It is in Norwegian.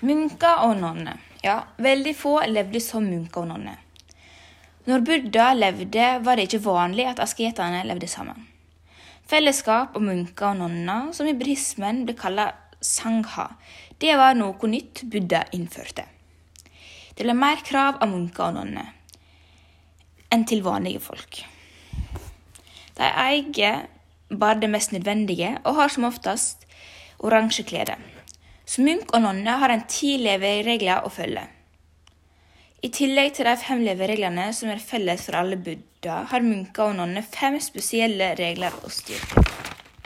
Munker og nonner. Ja, veldig få levde som munker og nonner. Når Buddha levde, var det ikke vanlig at asketene levde sammen. Fellesskap og munker og nonner, som i buddhismen ble kalt sangha, det var noe nytt Buddha innførte. Det ble mer krav av munker og nonner enn til vanlige folk. De eier bare det mest nødvendige og har som oftest oransje klede. Så og nonne har en ti leveregler å følge. I tillegg til de fem levereglene som er felles for alle buddha, har munker og nonner fem spesielle regler å styre